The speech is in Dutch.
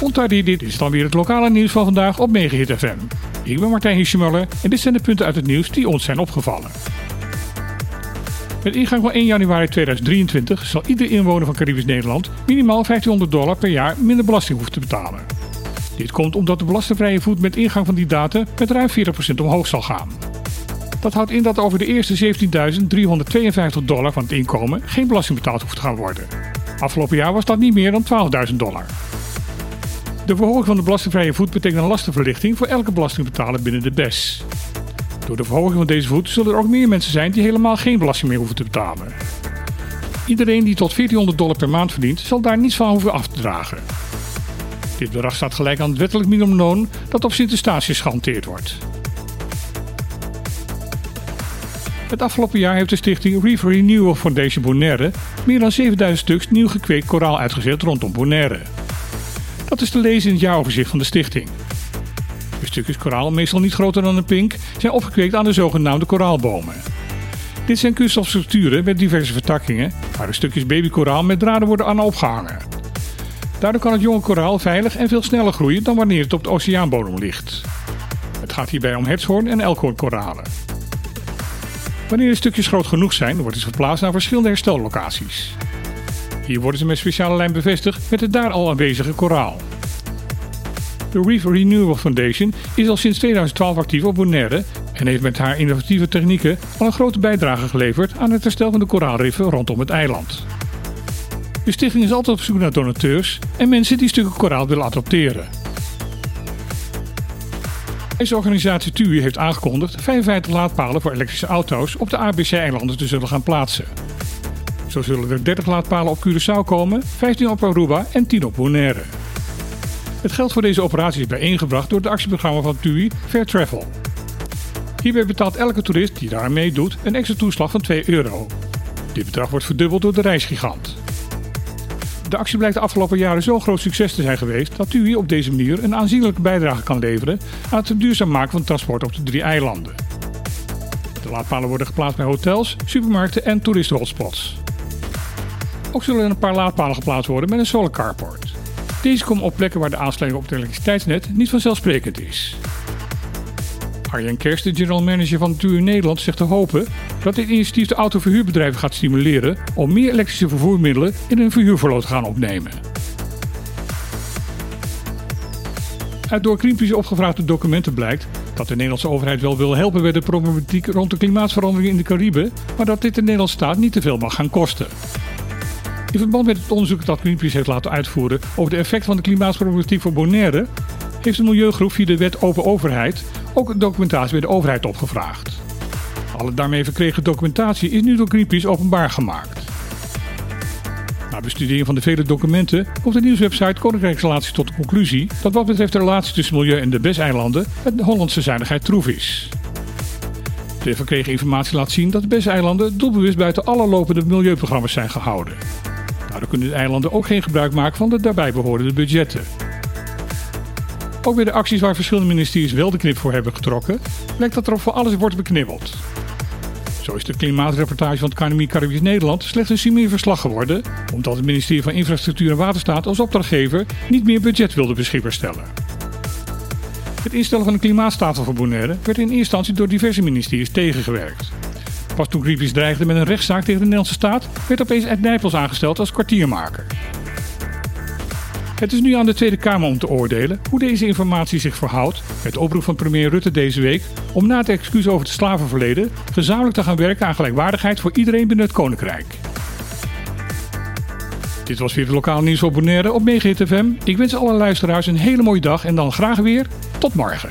Ontari, dit is dan weer het lokale nieuws van vandaag op Megahit FM. Ik ben Martijn Hirschmuller en dit zijn de punten uit het nieuws die ons zijn opgevallen. Met ingang van 1 januari 2023 zal ieder inwoner van Caribisch Nederland minimaal 1500 dollar per jaar minder belasting hoeven te betalen. Dit komt omdat de belastingvrije voet met ingang van die datum met ruim 40% omhoog zal gaan. Dat houdt in dat over de eerste 17.352 dollar van het inkomen geen belasting betaald hoeft te gaan worden. Afgelopen jaar was dat niet meer dan 12.000 dollar. De verhoging van de belastingvrije voet betekent een lastenverlichting voor elke belastingbetaler binnen de BES. Door de verhoging van deze voet zullen er ook meer mensen zijn die helemaal geen belasting meer hoeven te betalen. Iedereen die tot 1400 dollar per maand verdient, zal daar niets van hoeven af te dragen. Dit bedrag staat gelijk aan het wettelijk minimumloon dat op Sint-Eustatius gehanteerd wordt. Het afgelopen jaar heeft de stichting Reef Renewal Foundation Bonaire meer dan 7000 stuks nieuw gekweekt koraal uitgezet rondom Bonaire. Dat is te lezen in het jaaroverzicht van de stichting. De stukjes koraal, meestal niet groter dan een pink, zijn opgekweekt aan de zogenaamde koraalbomen. Dit zijn kunststofstructuren met diverse vertakkingen, waar de stukjes babykoraal met draden worden aan opgehangen. Daardoor kan het jonge koraal veilig en veel sneller groeien dan wanneer het op de oceaanbodem ligt. Het gaat hierbij om hertshoorn en elkhoornkoralen. Wanneer de stukjes groot genoeg zijn, wordt het verplaatst naar verschillende herstellocaties. Hier worden ze met speciale lijm bevestigd met het daar al aanwezige koraal. De Reef Renewal Foundation is al sinds 2012 actief op Bonaire en heeft met haar innovatieve technieken al een grote bijdrage geleverd aan het herstel van de koraalriffen rondom het eiland. De stichting is altijd op zoek naar donateurs en mensen die stukken koraal willen adopteren. Deze organisatie TUI heeft aangekondigd 55 laadpalen voor elektrische auto's op de ABC-eilanden te zullen gaan plaatsen. Zo zullen er 30 laadpalen op Curaçao komen, 15 op Aruba en 10 op Bonaire. Het geld voor deze operatie is bijeengebracht door het actieprogramma van TUI Fair Travel. Hierbij betaalt elke toerist die daar meedoet een extra toeslag van 2 euro. Dit bedrag wordt verdubbeld door de reisgigant. De actie blijkt de afgelopen jaren zo'n groot succes te zijn geweest dat TUI op deze manier een aanzienlijke bijdrage kan leveren aan het duurzaam maken van transport op de drie eilanden. De laadpalen worden geplaatst bij hotels, supermarkten en toeristenhotspots. Ook zullen er een paar laadpalen geplaatst worden met een solar carport. Deze komen op plekken waar de aansluiting op het elektriciteitsnet niet vanzelfsprekend is. Arjen Kerst, de general manager van TUI Nederland, zegt te hopen dat dit initiatief de autoverhuurbedrijven gaat stimuleren om meer elektrische vervoermiddelen in hun verhuurverloot te gaan opnemen. Uit door Greenpeace opgevraagde documenten blijkt dat de Nederlandse overheid wel wil helpen bij de problematiek rond de klimaatverandering in de Cariben, maar dat dit de Nederlandse staat niet te veel mag gaan kosten. In verband met het onderzoek dat Greenpeace heeft laten uitvoeren over de effect van de klimaatproblematiek voor Bonaire, heeft de milieugroep via de wet Open Overheid ook documentatie bij de overheid opgevraagd. Alle daarmee verkregen documentatie is nu door Greenpeace openbaar gemaakt. Na bestudering van de vele documenten komt de nieuwswebsite Koninkrijksrelaties tot de conclusie dat wat betreft de relatie tussen milieu en de BES-eilanden het Hollandse zuinigheid troef is. De verkregen informatie laat zien dat de BES-eilanden doelbewust buiten alle lopende milieuprogramma's zijn gehouden. Daardoor kunnen de eilanden ook geen gebruik maken van de daarbij behorende budgetten. Ook bij de acties waar verschillende ministeries wel de knip voor hebben getrokken, blijkt dat er voor alles wordt beknibbeld. Zo is de klimaatreportage van het KNMI Caribisch Nederland slechts een sumier verslag geworden, omdat het ministerie van Infrastructuur en Waterstaat als opdrachtgever niet meer budget wilde beschikbaar stellen. Het instellen van een klimaatstafel voor Bonaire werd in eerste instantie door diverse ministeries tegengewerkt. Pas toen Greenpeace dreigde met een rechtszaak tegen de Nederlandse staat, werd opeens Ed Nijpels aangesteld als kwartiermaker. Het is nu aan de Tweede Kamer om te oordelen hoe deze informatie zich verhoudt met de oproep van premier Rutte deze week om na het excuus over het slavenverleden gezamenlijk te gaan werken aan gelijkwaardigheid voor iedereen binnen het Koninkrijk. Dit was weer het lokale nieuws op Bonaire op Megahit FM. Ik wens alle luisteraars een hele mooie dag en dan graag weer tot morgen.